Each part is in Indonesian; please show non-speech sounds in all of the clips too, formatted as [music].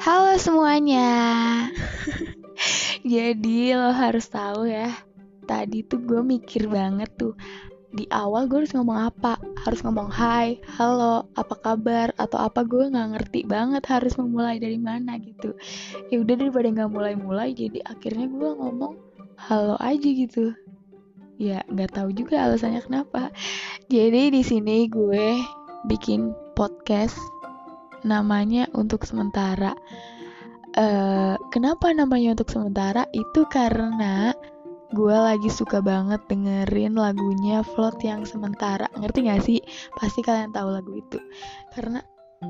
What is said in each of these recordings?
Halo semuanya. [laughs] Jadi lo harus tahu ya. Tadi tuh gue mikir banget tuh. Di awal gue harus ngomong apa? Harus ngomong hai, halo, apa kabar, atau apa gue nggak ngerti banget harus memulai dari mana gitu. Ya udah daripada nggak mulai-mulai, jadi akhirnya gue ngomong halo aja gitu. Ya nggak tahu juga alasannya kenapa. Jadi di sini gue bikin podcast namanya untuk sementara. Uh, kenapa namanya untuk sementara? Itu karena gue lagi suka banget dengerin lagunya Float yang sementara. Ngerti gak sih? Pasti kalian tahu lagu itu. Karena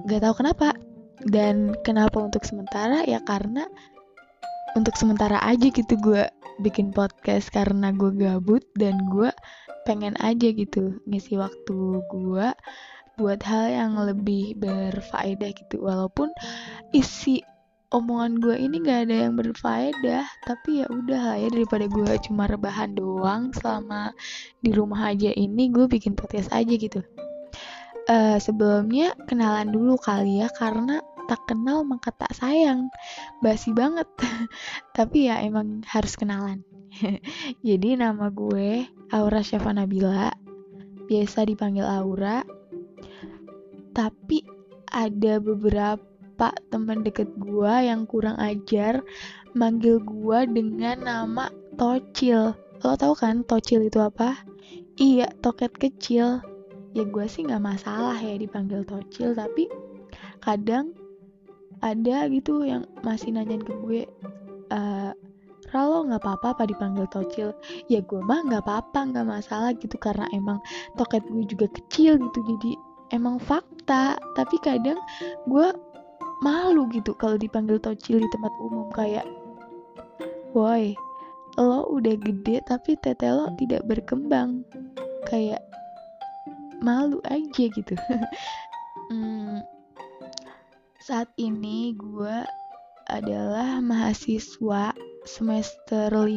gak tahu kenapa. Dan kenapa untuk sementara? Ya karena untuk sementara aja gitu gue bikin podcast karena gue gabut dan gue pengen aja gitu ngisi waktu gue buat hal yang lebih berfaedah gitu. Walaupun isi omongan gue ini gak ada yang berfaedah tapi ya udah lah ya daripada gue cuma rebahan doang selama di rumah aja ini gue bikin podcast aja gitu. Uh, sebelumnya kenalan dulu kali ya karena tak kenal maka tak sayang. Basi banget. [laughs] Tapi ya emang harus kenalan. [laughs] Jadi nama gue Aura Syafa Nabila biasa dipanggil Aura tapi ada beberapa teman deket gue yang kurang ajar manggil gue dengan nama Tocil. Lo tau kan Tocil itu apa? Iya toket kecil. Ya gue sih nggak masalah ya dipanggil Tocil tapi kadang ada gitu yang masih nanyain ke gue uh, Ralo nggak apa-apa apa dipanggil Tocil? Ya gue mah nggak apa-apa nggak masalah gitu karena emang toket gue juga kecil gitu jadi emang tapi kadang gue malu gitu kalau dipanggil tocil di tempat umum kayak woi lo udah gede tapi tete lo tidak berkembang. Kayak malu aja gitu. [laughs] Hmm, saat ini gue adalah mahasiswa semester 5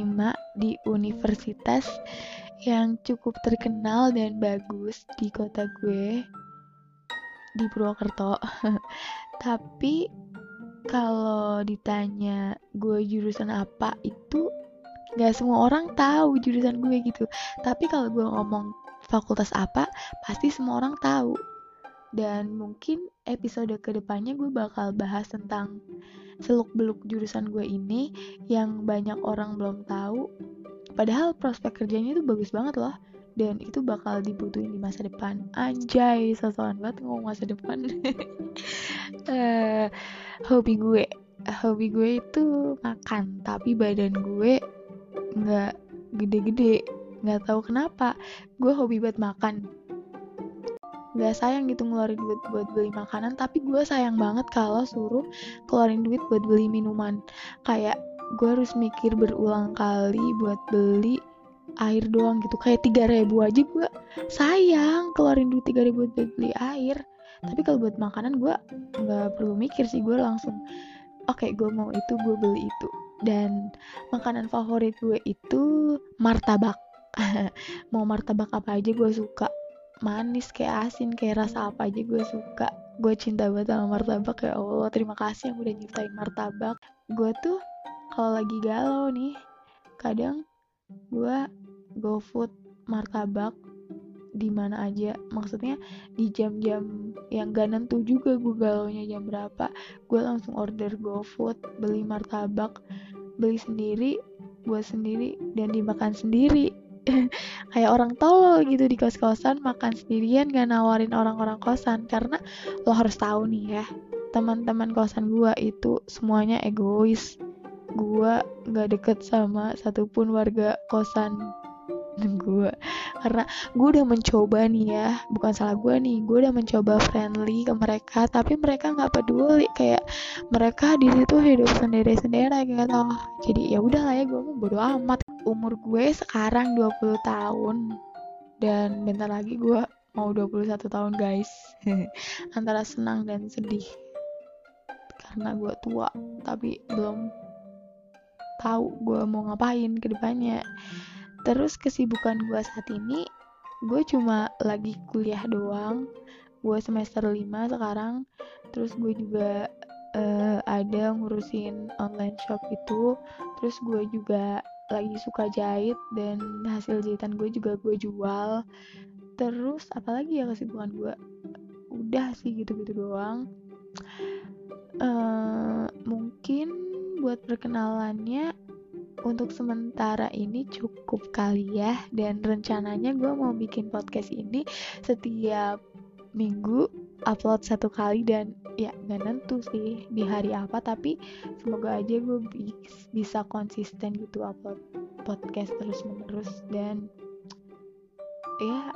di universitas yang cukup terkenal dan bagus di kota gue di Purwokerto. [laughs] Tapi kalau ditanya gue jurusan apa itu nggak semua orang tahu jurusan gue gitu. Tapi kalau gue ngomong fakultas apa pasti semua orang tahu. Dan mungkin episode ke depannya gue bakal bahas tentang seluk beluk jurusan gue ini yang banyak orang belum tahu. Padahal prospek kerjanya itu bagus banget loh dan itu bakal dibutuhin di masa depan. Anjay sosokan banget ngomong masa depan. Uh, [laughs] hobi gue. Hobi gue itu makan tapi badan gue nggak gede-gede. Nggak tahu kenapa. Gue hobi buat makan. Gak sayang gitu ngeluarin duit buat beli makanan tapi gue sayang banget kalau suruh keluarin duit buat beli minuman. Kayak gue harus mikir berulang kali buat beli air doang gitu. Kayak tiga ribu aja gue sayang keluarin duit tiga ribu buat beli air. Tapi kalau buat makanan gue nggak perlu mikir sih. Gue langsung oke okay, gue mau itu gue beli itu. Dan makanan favorit gue itu martabak. [laughs] Mau martabak apa aja gue suka. Manis kayak asin kayak rasa apa aja gue suka. Gue cinta banget sama martabak ya Allah. Terima kasih yang udah nyiptain martabak. Gue tuh kalau lagi galau nih kadang gue GoFood martabak di mana aja. Maksudnya di jam-jam yang gak nentu juga gue galaunya jam berapa. Gue langsung order GoFood beli martabak beli sendiri buat sendiri dan dimakan sendiri. [laughs] Kayak orang tolol gitu di kos-kosan makan sendirian gak nawarin orang-orang kosan. Karena lo harus tahu nih ya teman-teman kosan gue itu semuanya egois gue gak deket sama satupun warga kosan gue karena gue udah mencoba nih ya bukan salah gue nih gue udah mencoba friendly ke mereka tapi mereka nggak peduli. Kayak mereka di situ hidup sendiri sendiri gitu. Jadi ya udah lah ya gue mau bodo amat. Umur gue sekarang 20 tahun. Dan bentar lagi gue mau 21 tahun guys. [laughs] Antara senang dan sedih. Karena gue tua tapi belum tahu gue mau ngapain ke depannya. Terus kesibukan gue saat ini gue cuma lagi kuliah doang. Gue semester 5 sekarang. Terus gue juga uh, ada ngurusin online shop itu. Terus gue juga lagi suka jahit dan hasil jahitan gue juga gue jual. Terus apalagi ya kesibukan gue udah sih gitu-gitu doang. Uh, mungkin buat perkenalannya untuk sementara ini cukup kali ya. Dan rencananya gue mau bikin podcast ini setiap minggu upload satu kali dan ya nggak nentu sih di hari apa tapi semoga aja gue bisa konsisten gitu upload podcast terus menerus dan ya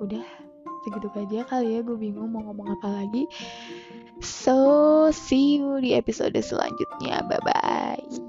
udah segitu aja kali ya gue bingung mau ngomong apa lagi. So see you di episode selanjutnya. Bye bye